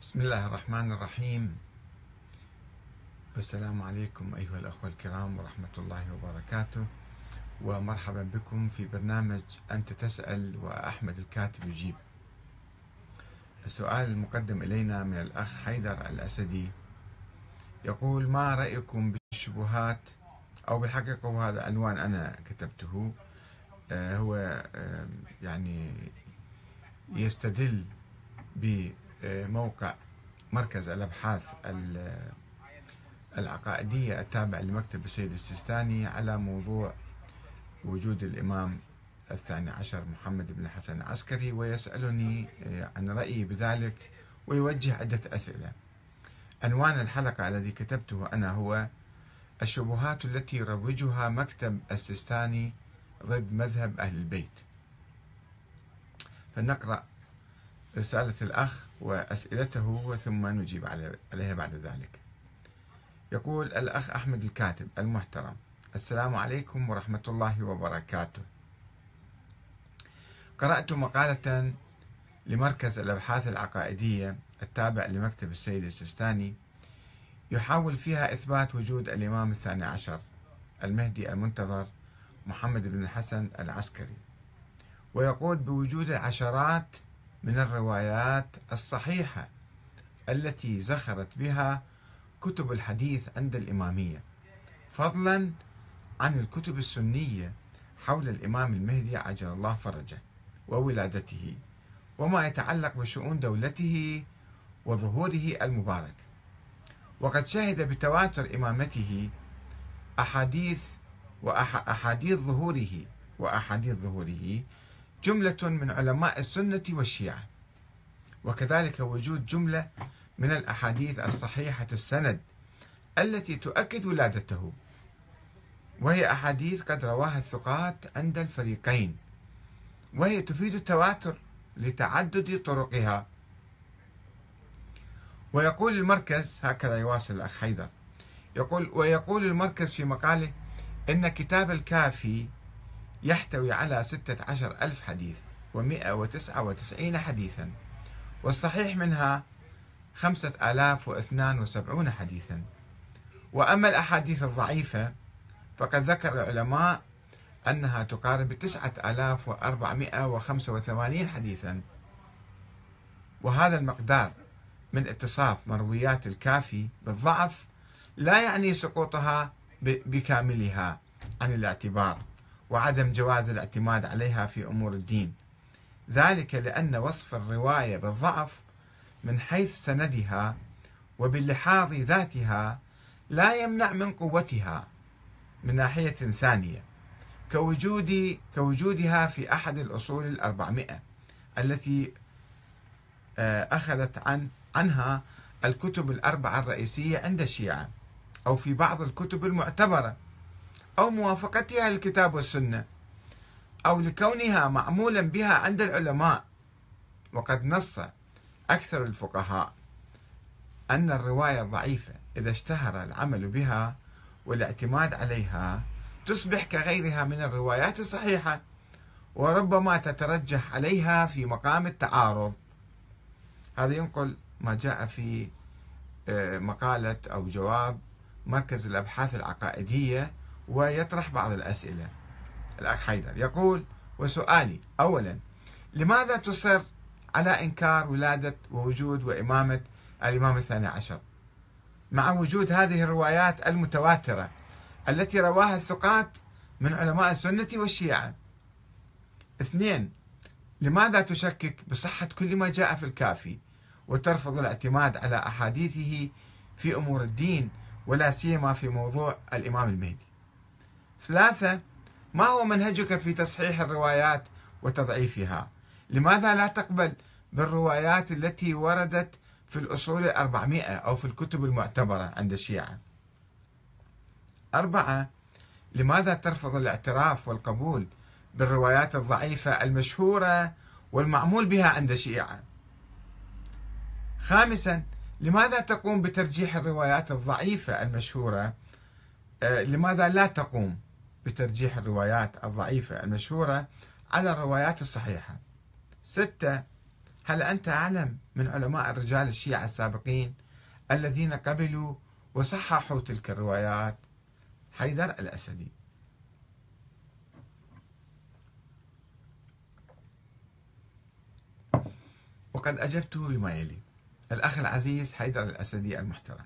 بسم الله الرحمن الرحيم. السلام عليكم أيها الأخوة الكرام ورحمة الله وبركاته. ومرحبا بكم في برنامج أنت تسأل وأحمد الكاتب يجيب. السؤال المقدم إلينا من الأخ حيدر الأسدي. يقول ما رأيكم بالشبهات أو بالحقيقة؟ وهذا عنوان أنا كتبته. آه، هو يعني يستدل بموقع مركز الأبحاث العقائدية التابع لمكتب السيد السيستاني على موضوع وجود الإمام الثاني عشر محمد بن الحسن العسكري ويسألني عن رأيي بذلك ويوجه عدة أسئلة. عنوان الحلقة الذي كتبته أنا هو الشبهات التي يروجها مكتب السيستاني ضد مذهب أهل البيت. فنقرأ رسالة الأخ وأسئلته ثم نجيب عليها بعد ذلك. يقول الأخ أحمد الكاتب المحترم السلام عليكم ورحمة الله وبركاته. قرأت مقالة لمركز الأبحاث العقائدية التابع لمكتب السيد السيستاني يحاول فيها إثبات وجود الإمام الثاني عشر المهدي المنتظر محمد بن الحسن العسكري. ويقول بوجود العشرات من الروايات الصحيحة التي زخرت بها كتب الحديث عند الإمامية فضلا عن الكتب السنية حول الإمام المهدي عجل الله فرجه وولادته وما يتعلق بشؤون دولته وظهوره المبارك. وقد شهد بتواتر إمامته أحاديث وأحاديث ظهوره وأحاديث ظهوره جملة من علماء السنة والشيعة. وكذلك وجود جملة من الأحاديث الصحيحة السند التي تؤكد ولادته. وهي أحاديث قد رواها الثقات عند الفريقين. وهي تفيد التواتر لتعدد طرقها. ويقول المركز هكذا يواصل الأخ حيدر يقول ويقول المركز في مقاله إن كتاب الكافي يحتوي على ستة عشر ألف حديث ومئة وتسعة وتسعين حديثا والصحيح منها خمسة آلاف واثنان وسبعون حديثا. وأما الأحاديث الضعيفة فقد ذكر العلماء أنها تقارب تسعة آلاف وأربعمائة وخمسة وثمانين حديثا. وهذا المقدار من اتصاف مرويات الكافي بالضعف لا يعني سقوطها بكاملها عن الاعتبار. وعدم جواز الاعتماد عليها في أمور الدين. ذلك لأن وصف الرواية بالضعف من حيث سندها وباللحاظ ذاتها لا يمنع من قوتها من ناحية ثانية كوجود كوجودها في أحد الأصول الأربعمائة التي آه، أخذت عن عنها الكتب الأربعة الرئيسية عند الشيعة أو في بعض الكتب المعتبرة. أو موافقتها للكتاب والسنة أو لكونها معمولا بها عند العلماء. وقد نص أكثر الفقهاء أن الرواية الضعيفة إذا اشتهر العمل بها والاعتماد عليها تصبح كغيرها من الروايات الصحيحة وربما تترجح عليها في مقام التعارض. هذا ينقل ما جاء في آه، مقالة أو جواب مركز الأبحاث العقائدية ويطرح بعض الأسئلة. الأخ حيدر يقول وسؤالي أولا لماذا تصر على إنكار ولادة ووجود وإمامة الإمام الثاني عشر؟ مع وجود هذه الروايات المتواترة التي رواها الثقات من علماء السنة والشيعة. اثنين لماذا تشكك بصحة كل ما جاء في الكافي وترفض الاعتماد على أحاديثه في أمور الدين ولا سيما في موضوع الإمام المهدي؟ ثلاثة ما هو منهجك في تصحيح الروايات وتضعيفها؟ لماذا لا تقبل بالروايات التي وردت في الأصول الأربعمائة أو في الكتب المعتبرة عند الشيعة؟ أربعة لماذا ترفض الاعتراف والقبول بالروايات الضعيفة المشهورة والمعمول بها عند الشيعة؟ خامسا لماذا تقوم بترجيح الروايات الضعيفة المشهورة؟ آه، لماذا لا تقوم؟ بترجيح الروايات الضعيفة المشهورة على الروايات الصحيحة. ستة هل أنت أعلم من علماء الرجال الشيعة السابقين الذين قبلوا وصححوا تلك الروايات؟ حيدر الأسدي. وقد أجبته بما يلي الأخ العزيز حيدر الأسدي المحترم.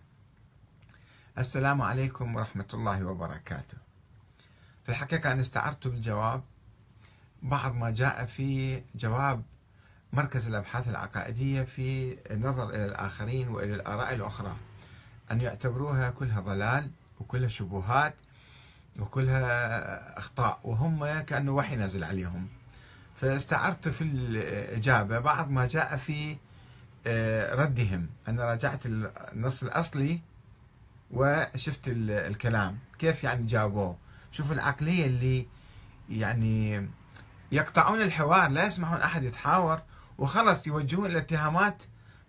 السلام عليكم ورحمة الله وبركاته. في الحقيقة أنا استعرت بالجواب. بعض ما جاء في جواب مركز الأبحاث العقائدية في النظر إلى الآخرين وإلى الآراء الأخرى. أن يعتبروها كلها ضلال وكلها شبهات وكلها أخطاء وهم كأنه وحي نزل عليهم. فاستعرت في الإجابة. بعض ما جاء في آه، ردهم. أنا راجعت النص الأصلي وشفت الكلام. كيف يعني جاوبوه شوف العقلية اللي يعني يقطعون الحوار لا يسمحون أحد يتحاور وخلص يوجهون الاتهامات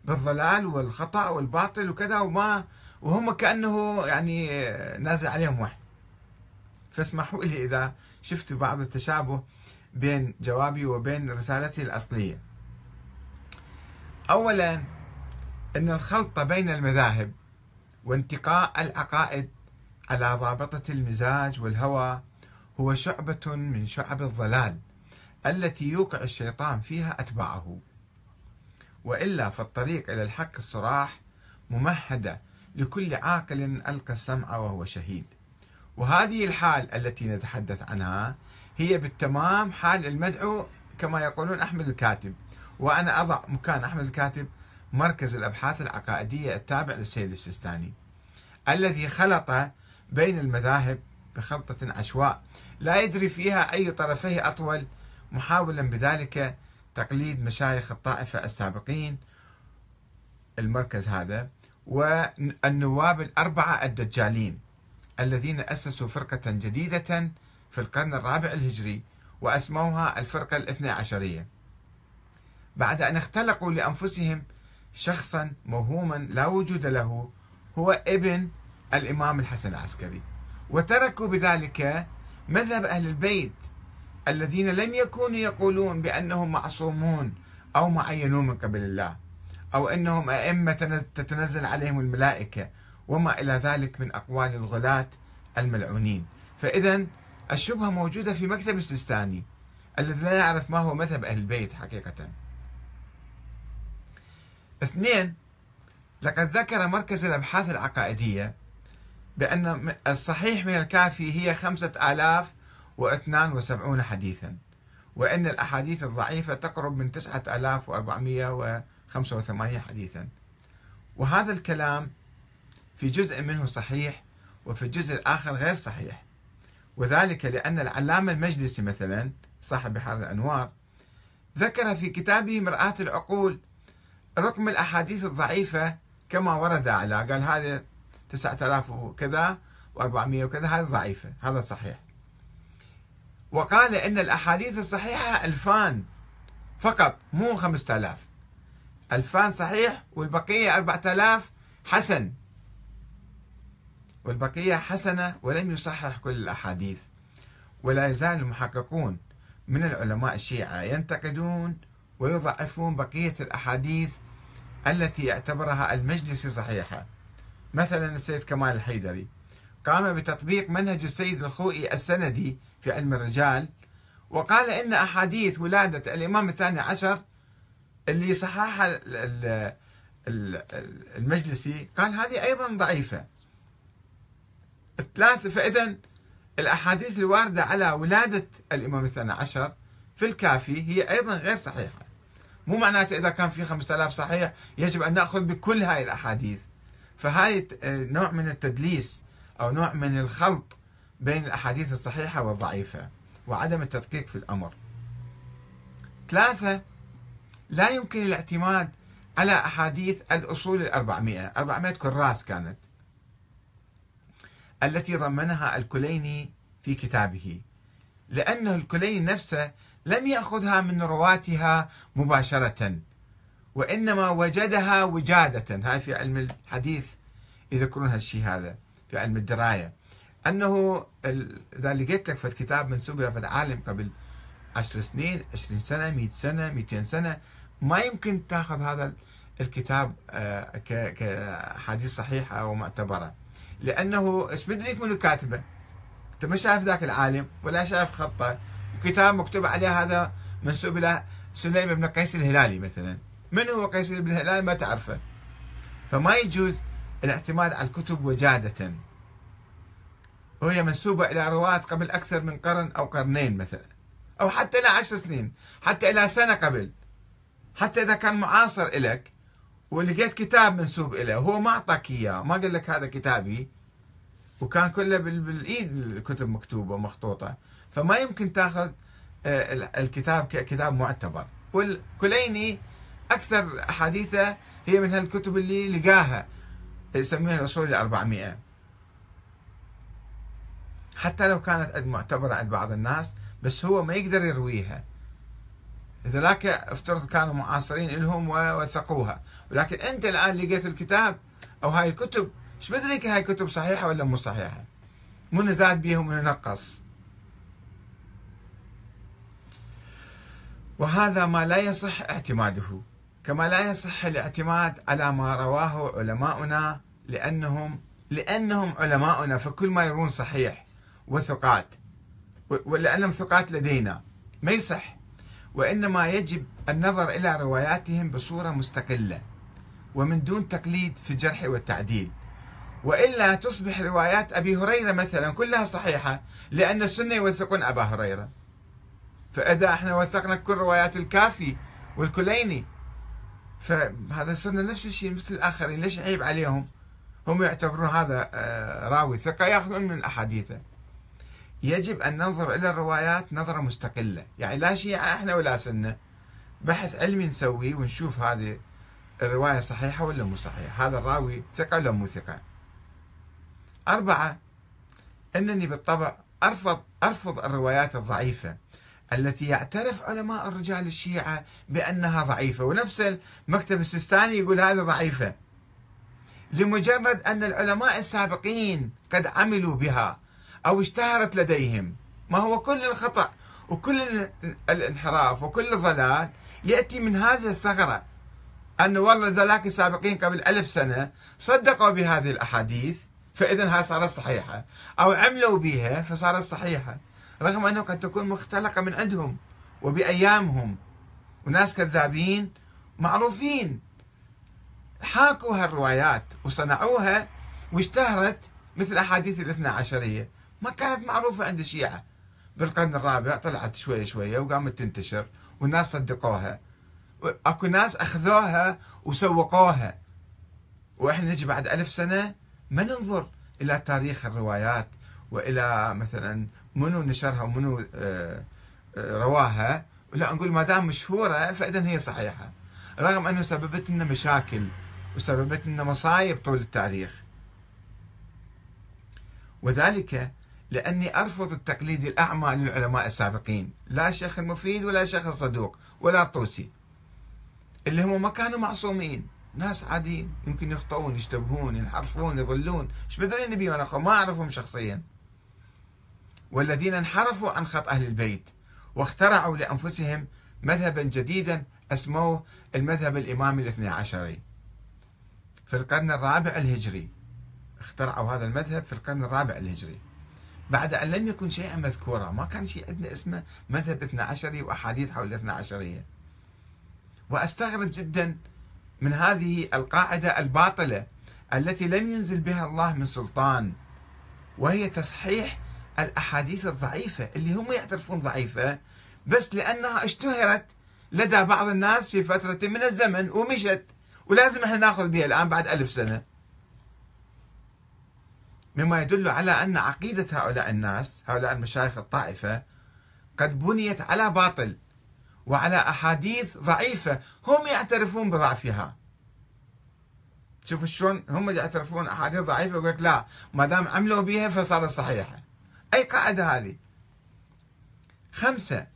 بالضلال والخطأ والباطل وكذا وما وهم كأنه يعني نازل عليهم وحي. فاسمحوا لي إذا شفت بعض التشابه بين جوابي وبين رسالتي الأصلية. أولا أن الخلط بين المذاهب وانتقاء العقائد على ضابطة المزاج والهوى هو شعبة من شعب الضلال التي يوقع الشيطان فيها أتباعه. وإلا فالطريق إلى الحق الصراح ممهدة لكل عاقل ألقى السمع وهو شهيد. وهذه الحال التي نتحدث عنها هي بالتمام حال المدعو كما يقولون أحمد الكاتب. وأنا أضع مكان أحمد الكاتب مركز الأبحاث العقائدية التابع للسيد السيستاني. الذي خلط بين المذاهب بخلطة عشواء لا يدري فيها أي طرفيه أطول محاولا بذلك تقليد مشايخ الطائفة السابقين المركز هذا والنواب الأربعة الدجالين الذين أسسوا فرقة جديدة في القرن الرابع الهجري وأسموها الفرقة الاثنى عشرية. بعد أن اختلقوا لأنفسهم شخصا موهوما لا وجود له هو ابن الإمام الحسن العسكري. وتركوا بذلك مذهب أهل البيت الذين لم يكونوا يقولون بأنهم معصومون أو معينون من قبل الله أو أنهم أئمة تتنزل عليهم الملائكة وما إلى ذلك من أقوال الغلاة الملعونين. فإذا الشبهة موجودة في مكتب السيستاني الذي لا يعرف ما هو مذهب أهل البيت حقيقة. اثنين لقد ذكر مركز الأبحاث العقائدية بأن الصحيح من الكافي هي خمسة آلاف واثنان وسبعون حديثا وأن الأحاديث الضعيفة تقرب من تسعة آلاف وأربعمائة وخمسة وثمانين حديثا. وهذا الكلام في جزء منه صحيح وفي الجزء الآخر غير صحيح. وذلك لأن العلامة المجلسي مثلا صاحب بحار الأنوار ذكر في كتابه مرآة العقول رقم الأحاديث الضعيفة كما ورد على قال هذا 9000 وكذا و400 وكذا هذه ضعيفة هذا صحيح. وقال إن الأحاديث الصحيحة ألفان فقط مو 5000 ألفان صحيح والبقية 4000 حسن. والبقية حسنة ولم يصحح كل الأحاديث. ولا يزال المحققون من العلماء الشيعة ينتقدون ويضعفون بقية الأحاديث التي يعتبرها المجلس صحيحة. مثلا السيد كمال الحيدري قام بتطبيق منهج السيد الخوئي السندي في علم الرجال وقال إن أحاديث ولادة الإمام الثاني عشر اللي صححها المجلسي قال هذه أيضا ضعيفة. ثلاثة فإذا الأحاديث الواردة على ولادة الإمام الثاني عشر في الكافي هي أيضا غير صحيحة. مو معناته إذا كان في 5000 صحيح يجب أن نأخذ بكل هاي الأحاديث. فهاي نوع من التدليس أو نوع من الخلط بين الأحاديث الصحيحة والضعيفة وعدم التدقيق في الأمر. ثلاثة لا يمكن الاعتماد على أحاديث الأصول الأربعمائة. أربعمائة كراس كانت التي ضمنها الكليني في كتابه لأنه الكليني نفسه لم يأخذها من رواتها مباشرة. وإنما وجدها وجادة. هاي في علم الحديث يذكرون هالشيء هذا في علم الدراية. أنه إذا لقيت لك في كتاب منسوب إلى عالم قبل عشر سنين عشرين سنة مئة سنة مئتين سنة ما يمكن تأخذ هذا الكتاب آه، كحديث صحيحة أو معتبرة. لأنه إيش بدريك منو كاتبه؟ أنت ما شايف ذاك العالم ولا شايف خطه. كتاب مكتوب عليه هذا منسوب إلى سليم بن قيس الهلالي مثلا. من هو قيس بن الهلالي ما تعرفه. فما يجوز الاعتماد على الكتب وجادة. وهي منسوبة إلى رواة قبل أكثر من قرن أو قرنين مثلا أو حتى إلى عشر سنين حتى إلى سنة قبل حتى إذا كان معاصر إلك ولقيت كتاب منسوب إليه وهو ما أعطاك إياه ما قال لك هذا كتابي وكان كله بالإيد الكتب مكتوبة ومخطوطة. فما يمكن تاخذ آه، الكتاب ككتاب معتبر. والكليني أكثر أحاديثه هي من هالكتب اللي لقاها يسميها الأصول الأربعمائة حتى لو كانت معتبرة عند بعض الناس بس هو ما يقدر يرويها. ذلك افترض كانوا معاصرين لهم ووثقوها ولكن أنت الآن لقيت الكتاب أو هاي الكتب إيش بدريك هاي الكتب صحيحة ولا مو صحيحة؟ من زاد بيهم ومن نقص. وهذا ما لا يصح اعتماده. كما لا يصح الاعتماد على ما رواه علماؤنا لانهم لأنهم علماؤنا فكل ما يرون صحيح وثقات. ولأنهم ثقات لدينا. ما يصح. وإنما يجب النظر إلى رواياتهم بصورة مستقلة ومن دون تقليد في الجرح والتعديل. وإلا تصبح روايات أبي هريرة مثلا كلها صحيحة لأن السنة يوثقون أبا هريرة. فإذا إحنا وثقنا كل روايات الكافي والكليني فهذا صرنا نفس الشيء مثل الآخرين ليش عيب عليهم؟ هم يعتبرون هذا آه، راوي ثقة يأخذون من أحاديثه يجب أن ننظر إلى الروايات نظرة مستقلة يعني لا شيعة إحنا ولا سنة. بحث علمي نسويه ونشوف هذه الرواية صحيحة ولا مو صحيحة هذا الراوي ثقة ولا مو ثقة. أربعة أنني بالطبع أرفض أرفض الروايات الضعيفة. التي يعترف علماء الرجال الشيعة بأنها ضعيفة. ونفس المكتب السيستاني يقول هذه ضعيفة. لمجرد أن العلماء السابقين قد عملوا بها أو اشتهرت لديهم ما هو كل الخطأ وكل الانحراف وكل الضلال يأتي من هذه الثغرة. أن والله ذلك السابقين قبل ألف سنة صدقوا بهذه الأحاديث فإذا هاي صارت صحيحة. أو عملوا بها فصارت صحيحة. رغم أنه قد تكون مختلقة من عندهم وبأيامهم. وناس كذابين معروفين. حاكوا هالروايات وصنعوها واشتهرت مثل أحاديث الاثنى عشرية. ما كانت معروفة عند الشيعة. بالقرن الرابع طلعت شوية شوية وقامت تنتشر والناس صدقوها. أكو ناس أخذوها وسوقوها. وإحنا نجي بعد ألف سنة ما ننظر إلى تاريخ الروايات وإلى مثلا منو نشرها ومنو آه، آه، رواها؟ لا نقول ما دام مشهورة فإذا هي صحيحة. رغم أنه سببت لنا مشاكل وسببت لنا مصايب طول التاريخ. وذلك لأني أرفض التقليد الأعمى للعلماء السابقين. لا الشيخ المفيد ولا الشيخ الصدوق ولا الطوسي اللي هم ما كانوا معصومين. ناس عاديين يمكن يخطئون يشتبهون ينحرفون يضلون. إيش بدري النبي؟ أنا ما أعرفهم شخصيا. والذين انحرفوا عن خط أهل البيت واخترعوا لأنفسهم مذهبا جديدا اسموه المذهب الامامي الاثني عشري في القرن الرابع الهجري. اخترعوا هذا المذهب في القرن الرابع الهجري. بعد أن لم يكن شيئا مذكورا ما كان شيء عندنا اسمه مذهب اثنى عشري وأحاديث حول الاثنى عشرية وأستغرب جدا من هذه القاعدة الباطلة التي لم ينزل بها الله من سلطان وهي تصحيح الأحاديث الضعيفة اللي هم يعترفون ضعيفة بس لأنها اشتهرت لدى بعض الناس في فترة من الزمن ومشت ولازم إحنا ناخذ بها الآن بعد ألف سنة. مما يدل على أن عقيدة هؤلاء الناس هؤلاء المشايخ الطائفة قد بنيت على باطل وعلى أحاديث ضعيفة هم يعترفون بضعفها. شوفوا شلون هم يعترفون أحاديث ضعيفة يقول لا ما دام عملوا بها فصارت صحيحة. أي قاعدة هذه؟ خمسة.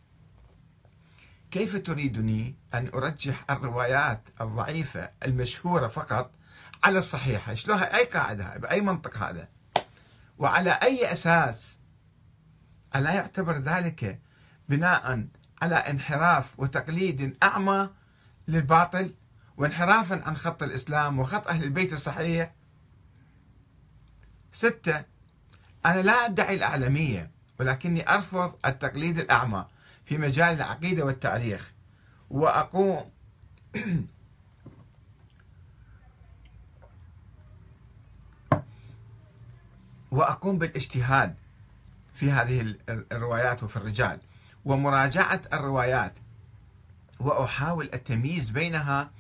كيف تريدني أن أرجح الروايات الضعيفة المشهورة فقط على الصحيحة؟ شلون أي قاعدة بأي منطق هذا؟ وعلى أي أساس؟ ألا يعتبر ذلك بناء على انحراف وتقليد أعمى للباطل وانحرافا عن خط الإسلام وخط أهل البيت الصحيح؟ ستة. أنا لا أدعي الأعلمية ولكني أرفض التقليد الأعمى في مجال العقيدة والتاريخ. وأقوم وأقوم بالاجتهاد في هذه الروايات وفي الرجال. ومراجعة الروايات. وأحاول التمييز بينها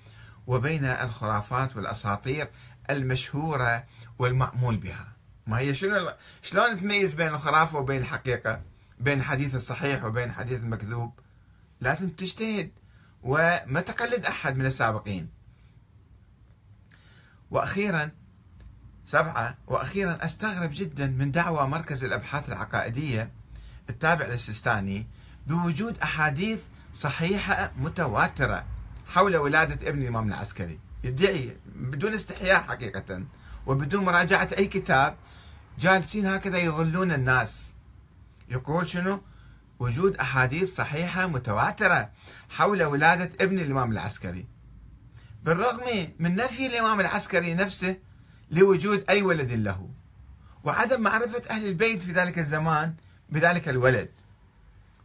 وبين الخرافات والأساطير المشهورة والمعمول بها. ما هي شنو شلون تميز بين الخرافة وبين الحقيقة؟ بين الحديث الصحيح وبين الحديث المكذوب؟ لازم تجتهد وما تقلد أحد من السابقين. وأخيرا سبعة وأخيرا أستغرب جدا من دعوى مركز الأبحاث العقائدية التابع للسيستاني بوجود أحاديث صحيحة متواترة حول ولادة ابن الإمام العسكري. يدعي بدون استحياء حقيقة وبدون مراجعة أي كتاب جالسين هكذا يظلون الناس. يقول شنو؟ وجود أحاديث صحيحة متواترة حول ولادة ابن الإمام العسكري. بالرغم من نفي الإمام العسكري نفسه لوجود أي ولد له. وعدم معرفة أهل البيت في ذلك الزمان بذلك الولد.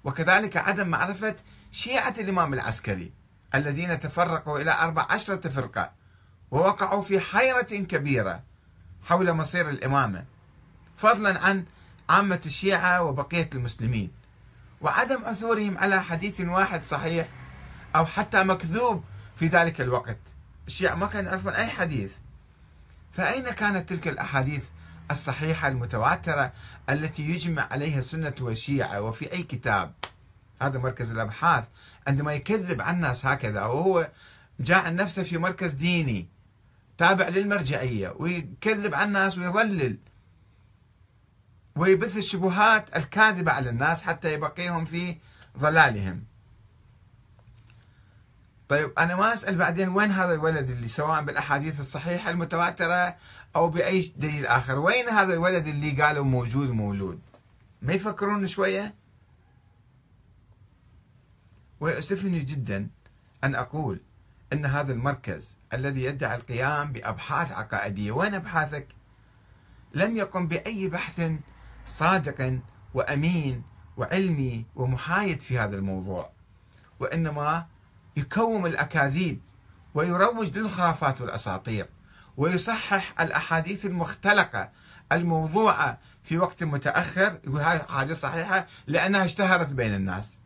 وكذلك عدم معرفة شيعة الإمام العسكري الذين تفرقوا إلى أربع عشرة فرقة ووقعوا في حيرة كبيرة حول مصير الإمامة. فضلا عن عامة الشيعة وبقية المسلمين. وعدم عثورهم على حديث واحد صحيح أو حتى مكذوب في ذلك الوقت. الشيعة ما كانوا يعرفون أي حديث. فأين كانت تلك الأحاديث الصحيحة المتواترة التي يجمع عليها السنة والشيعة وفي أي كتاب؟ هذا مركز الأبحاث. عندما يكذب عن الناس هكذا وهو جاعل نفسه في مركز ديني تابع للمرجعية ويكذب عن الناس ويضلل. ويبث الشبهات الكاذبة على الناس حتى يبقيهم في ضلالهم. طيب أنا ما أسأل بعدين وين هذا الولد اللي سواء بالأحاديث الصحيحة المتواترة أو بأي دليل آخر وين هذا الولد اللي قالوا موجود مولود؟ ما يفكرون شوية؟ ويؤسفني جدا أن أقول أن هذا المركز الذي يدعي القيام بأبحاث عقائدية وين أبحاثك؟ لم يقم بأي بحث صادق وأمين وعلمي ومحايد في هذا الموضوع وإنما يكوم الأكاذيب ويروج للخرافات والأساطير ويصحح الأحاديث المختلقة الموضوعة في وقت متأخر. يقول هذه أحاديث صحيحة لأنها اشتهرت بين الناس.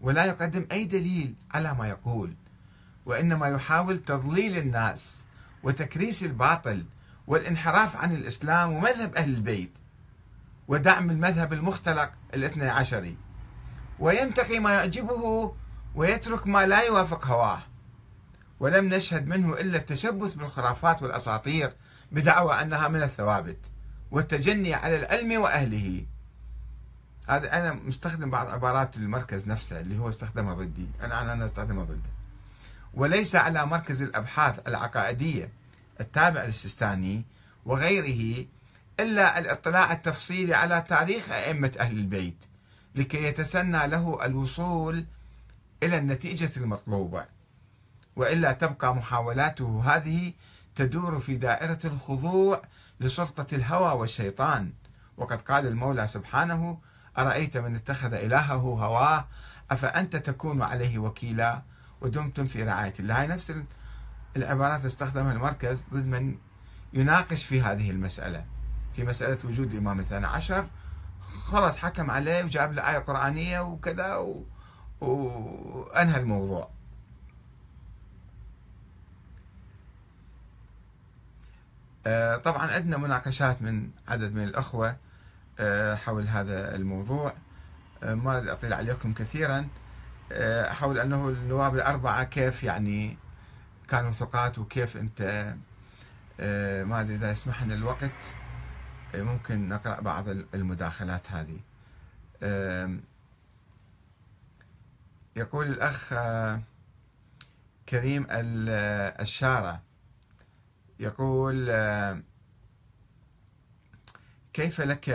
ولا يقدم أي دليل على ما يقول وإنما يحاول تضليل الناس وتكريس الباطل والانحراف عن الإسلام ومذهب أهل البيت. ودعم المذهب المختلق الاثني عشري وينتقي ما يعجبه ويترك ما لا يوافق هواه. ولم نشهد منه إلا التشبث بالخرافات والأساطير بدعوى أنها من الثوابت والتجني على العلم وأهله. هذا أنا مستخدم بعض عبارات المركز نفسه اللي هو استخدمها ضدي. أنا أنا استخدمها ضده. وليس على مركز الأبحاث العقائدية التابع للسيستاني وغيره إلا الاطلاع التفصيلي على تاريخ أئمة أهل البيت لكي يتسنى له الوصول إلى النتيجة المطلوبة. وإلا تبقى محاولاته هذه تدور في دائرة الخضوع لسلطة الهوى والشيطان. وقد قال المولى سبحانه أرأيت من اتخذ إلهه هواه؟ أفأنت تكون عليه وكيلا؟ ودمتم في رعاية الله. هاي نفس العبارات استخدمها المركز ضد من يناقش في هذه المسألة. في مسألة وجود الإمام الثاني عشر. خلاص حكم عليه وجاب له آية قرآنية وكذا و... وأنهى الموضوع. آه، طبعا عندنا مناقشات من عدد من الأخوة آه، حول هذا الموضوع. آه، ما أريد أطيل عليكم كثيرا. حول أنه النواب الأربعة كيف يعني كانوا ثقات وكيف أنت ما أدري إذا يسمح لنا الوقت. ممكن نقرأ بعض المداخلات هذه. يقول الأخ كريم الشارع. يقول كيف لك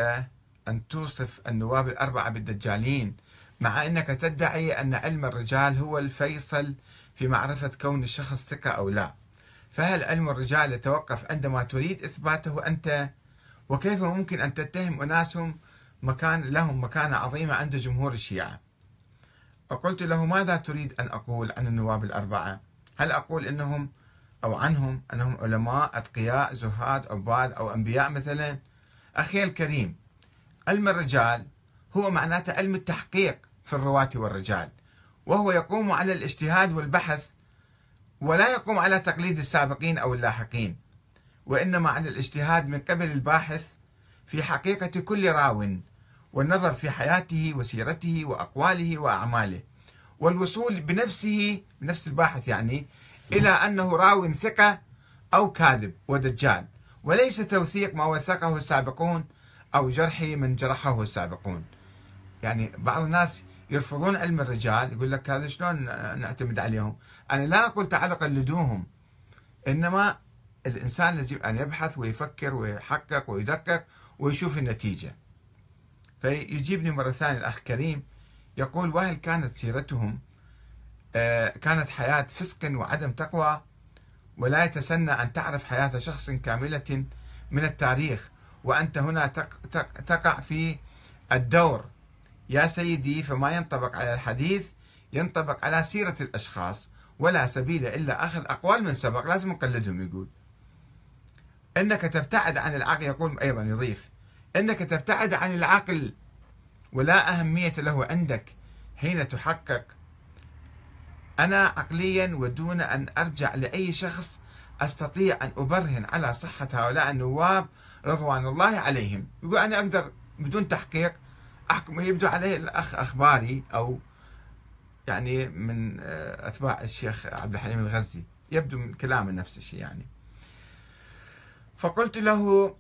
أن توصف النواب الأربعة بالدجالين مع أنك تدعي أن علم الرجال هو الفيصل في معرفة كون الشخص ثقة أو لا؟ فهل علم الرجال يتوقف عندما تريد إثباته أنت وكيف ممكن أن تتهم أناسهم مكان لهم مكانة عظيمة عند جمهور الشيعة؟ فقلت له ماذا تريد أن أقول عن النواب الأربعة؟ هل أقول أنهم أو عنهم أنهم علماء أتقياء زهاد عباد أو أنبياء مثلا؟ أخي الكريم علم الرجال هو معناته علم التحقيق في الرواة والرجال وهو يقوم على الاجتهاد والبحث ولا يقوم على تقليد السابقين أو اللاحقين. وإنما على الاجتهاد من قبل الباحث في حقيقة كل راو والنظر في حياته وسيرته وأقواله وأعماله والوصول بنفسه بنفس الباحث يعني إلى أنه راو ثقة أو كاذب ودجال وليس توثيق ما وثقه السابقون أو جرح من جرحه السابقون. يعني بعض الناس يرفضون علم الرجال يقول لك هذا شلون نعتمد عليهم؟ أنا لا أقول تعالوا قلدوهم إنما الإنسان يجب أن يبحث ويفكر ويحقق ويدقق ويشوف النتيجة. فيجيبني مرة ثانية الأخ كريم يقول وهل كانت سيرتهم آه، كانت حياة فسق وعدم تقوى؟ ولا يتسنى أن تعرف حياة شخص كاملة من التاريخ وأنت هنا تقع في الدور. يا سيدي فما ينطبق على الحديث ينطبق على سيرة الأشخاص ولا سبيل إلا أخذ أقوال من سبق. لازم نقلدهم يقول. إنك تبتعد عن العقل يقول أيضا يضيف. إنك تبتعد عن العقل ولا أهمية له عندك حين تحقق. أنا عقليا ودون أن أرجع لأي شخص أستطيع أن أبرهن على صحة هؤلاء النواب رضوان الله عليهم. يقول أنا أقدر بدون تحقيق أحكم يبدو عليه الأخ أخباري أو يعني من آه، أتباع الشيخ عبد الحليم الغزي. يبدو من كلامه نفس الشيء يعني. فقلت له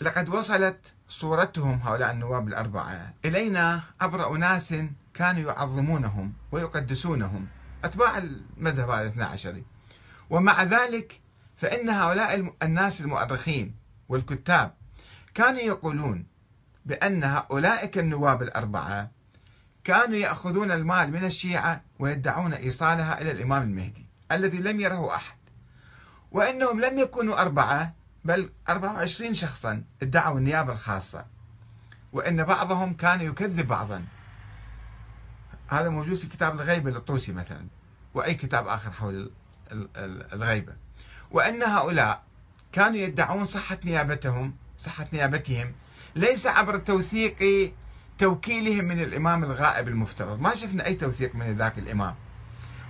لقد وصلت صورتهم هؤلاء النواب الأربعة. إلينا عبر أناس كانوا يعظمونهم ويقدسونهم أتباع المذهب هذا الاثنى عشري ومع ذلك فإن هؤلاء الناس المؤرخين والكتاب كانوا يقولون بأن أولئك النواب الأربعة كانوا يأخذون المال من الشيعة ويدعون إيصالها إلى الإمام المهدي الذي لم يره أحد. وإنهم لم يكونوا أربعة بل 24 شخصا ادعوا النيابة الخاصة وأن بعضهم كان يكذب بعضا. هذا موجود في كتاب الغيبة للطوسي مثلا وأي كتاب آخر حول الغيبة. وأن هؤلاء كانوا يدعون صحة نيابتهم صحة نيابتهم ليس عبر توثيق توكيلهم من الإمام الغائب المفترض. ما شفنا أي توثيق من ذاك الإمام.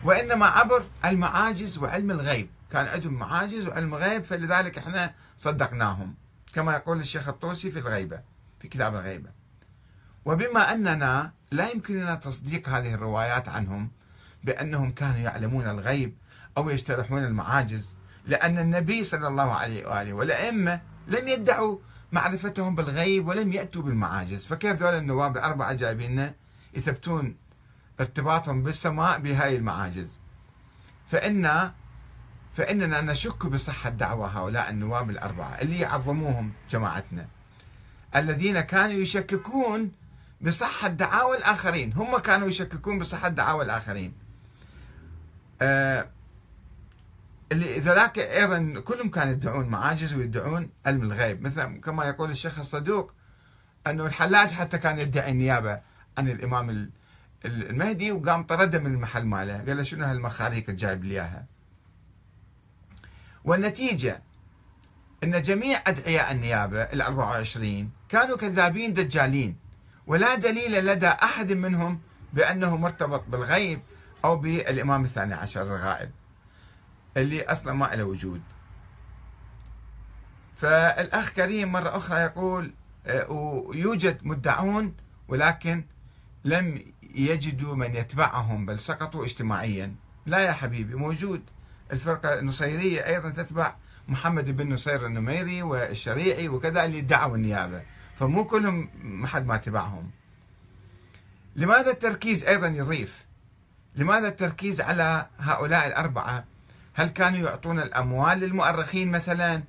وإنما عبر المعاجز وعلم الغيب. كان عندهم معاجز وعلم غيب فلذلك إحنا صدقناهم. كما يقول الشيخ الطوسي في الغيبة في كتاب الغيبة. وبما أننا لا يمكننا تصديق هذه الروايات عنهم بأنهم كانوا يعلمون الغيب أو يجترحون المعاجز لأن النبي صلى الله عليه وآله والأئمة لم يدعوا معرفتهم بالغيب ولم يأتوا بالمعاجز. فكيف ذول النواب الأربعة جايبين يثبتون ارتباطهم بالسماء بهاي المعاجز. فإن فإننا نشك بصحة دعوى هؤلاء النواب الأربعة اللي يعظموهم جماعتنا. الذين كانوا يشككون بصحة دعاوى الآخرين. هم كانوا يشككون بصحة دعاوى الآخرين. آه اللي ذلاك أيضا كلهم كانوا يدعون معاجز ويدعون علم الغيب. مثل كما يقول الشيخ الصدوق أنه الحلاج حتى كان يدعي النيابة عن الإمام المهدي وقام طرده من المحل ماله. قال له شنو هالمخاريق اللي جايب لي إياها؟ والنتيجة أن جميع أدعياء النيابة ال 24 كانوا كذابين دجالين. ولا دليل لدى أحد منهم بأنه مرتبط بالغيب أو بالإمام الثاني عشر الغائب اللي أصلا ما له وجود. فالأخ كريم مرة أخرى يقول آه، يوجد مدعون ولكن لم يجدوا من يتبعهم بل سقطوا اجتماعيا. لا يا حبيبي موجود. الفرقة النصيرية أيضا تتبع محمد بن نصير النميري والشريعي وكذا اللي ادعوا النيابة. فمو كلهم ما حد ما تبعهم لماذا التركيز أيضا يضيف؟ لماذا التركيز على هؤلاء الأربعة؟ هل كانوا يعطون الأموال للمؤرخين مثلا؟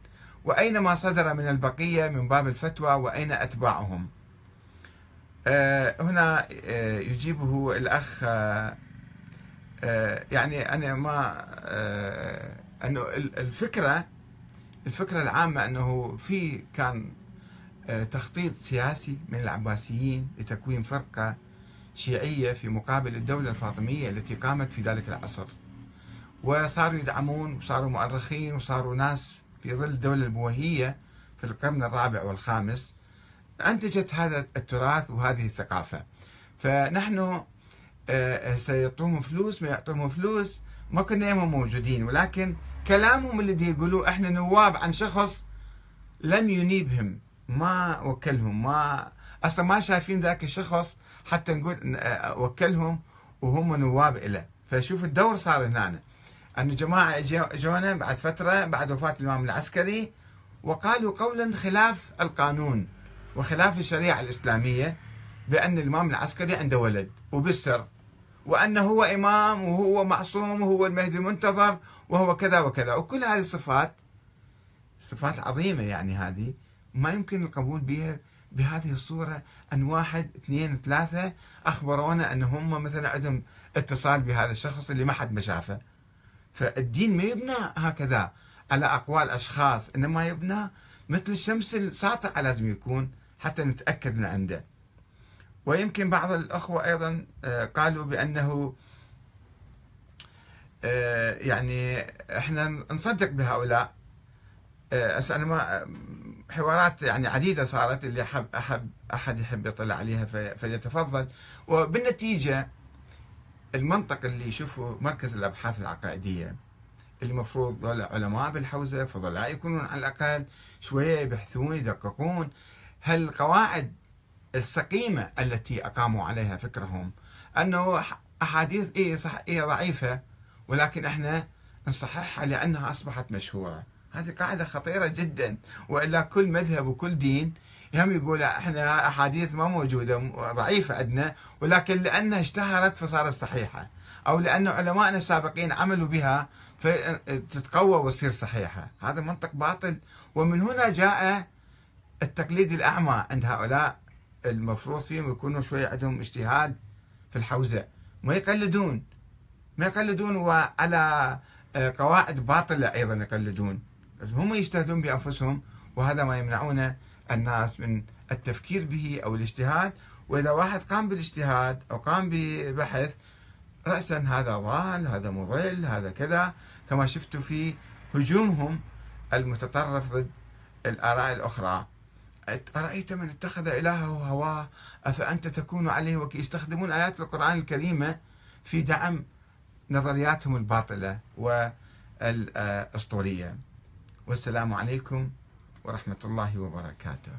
وأين ما صدر من البقية من باب الفتوى؟ وأين أتباعهم؟ هنا آه يجيبه الأخ آه آه، يعني أنا ما آه، أنه الفكرة الفكرة العامة أنه في كان آه، تخطيط سياسي من العباسيين لتكوين فرقة شيعية في مقابل الدولة الفاطمية التي قامت في ذلك العصر. وصاروا يدعمون وصاروا مؤرخين وصاروا ناس في ظل الدولة البويهية في القرن الرابع والخامس. أنتجت هذا التراث وهذه الثقافة. فنحن آه، سيعطوهم فلوس ما يعطوهم فلوس ما كنا يوم موجودين. ولكن كلامهم اللي يقولوا إحنا نواب عن شخص لم ينيبهم ما وكلهم ما أصلا ما شايفين ذاك الشخص حتى نقول آه، وكلهم وهم نواب له فشوف الدور صار هنا. أن جماعة جونا بعد فترة بعد وفاة الإمام العسكري وقالوا قولا خلاف القانون. وخلاف الشريعة الإسلامية بأن الإمام العسكري عنده ولد وبالسر وأنه هو إمام وهو معصوم وهو المهدي المنتظر وهو كذا وكذا. وكل هذه الصفات صفات عظيمة يعني هذه ما يمكن القبول بها بهذه الصورة. أن واحد اثنين ثلاثة أخبرونا أن هم مثلا عندهم اتصال بهذا الشخص اللي ما حد ما شافه. فالدين ما يبنى هكذا على أقوال أشخاص إنما يبنى مثل الشمس الساطعة لازم يكون. حتى نتأكد من عنده. ويمكن بعض الأخوة أيضا آه، قالوا بأنه آه، يعني إحنا نصدق بهؤلاء. آه، أنا ما حوارات يعني عديدة صارت اللي حب أحب أحد يحب يطلع عليها فليتفضل. وبالنتيجة المنطق اللي يشوفه مركز الأبحاث العقائدية اللي المفروض علماء بالحوزة فضلاء يكونون على الأقل شوية يبحثون يدققون. هل القواعد السقيمة التي أقاموا عليها فكرهم أنه أحاديث إيه صح إيه ضعيفة ولكن إحنا نصححها لأنها أصبحت مشهورة. هذه قاعدة خطيرة جدا وإلا كل مذهب وكل دين هم يقول إحنا أحاديث ما موجودة ضعيفة عندنا ولكن لأنها اشتهرت فصارت صحيحة. أو لأن علمائنا السابقين عملوا بها فتتقوى وتصير صحيحة. هذا منطق باطل. ومن هنا جاء التقليد الأعمى عند هؤلاء المفروض فيهم يكونوا شوية عندهم اجتهاد في الحوزة. ما يقلدون. ما يقلدون وعلى قواعد باطلة أيضا يقلدون. بس هم يجتهدون بأنفسهم وهذا ما يمنعونه الناس من التفكير به أو الاجتهاد. وإذا واحد قام بالاجتهاد أو قام ببحث رأسا هذا ضال هذا مضل هذا كذا كما شفتوا في هجومهم المتطرف ضد الآراء الأخرى. أرأيت من اتخذ إلهه هواه؟ أفأنت تكون عليه وكي يستخدمون آيات القرآن الكريمة في دعم نظرياتهم الباطلة والأسطورية. والسلام عليكم ورحمة الله وبركاته.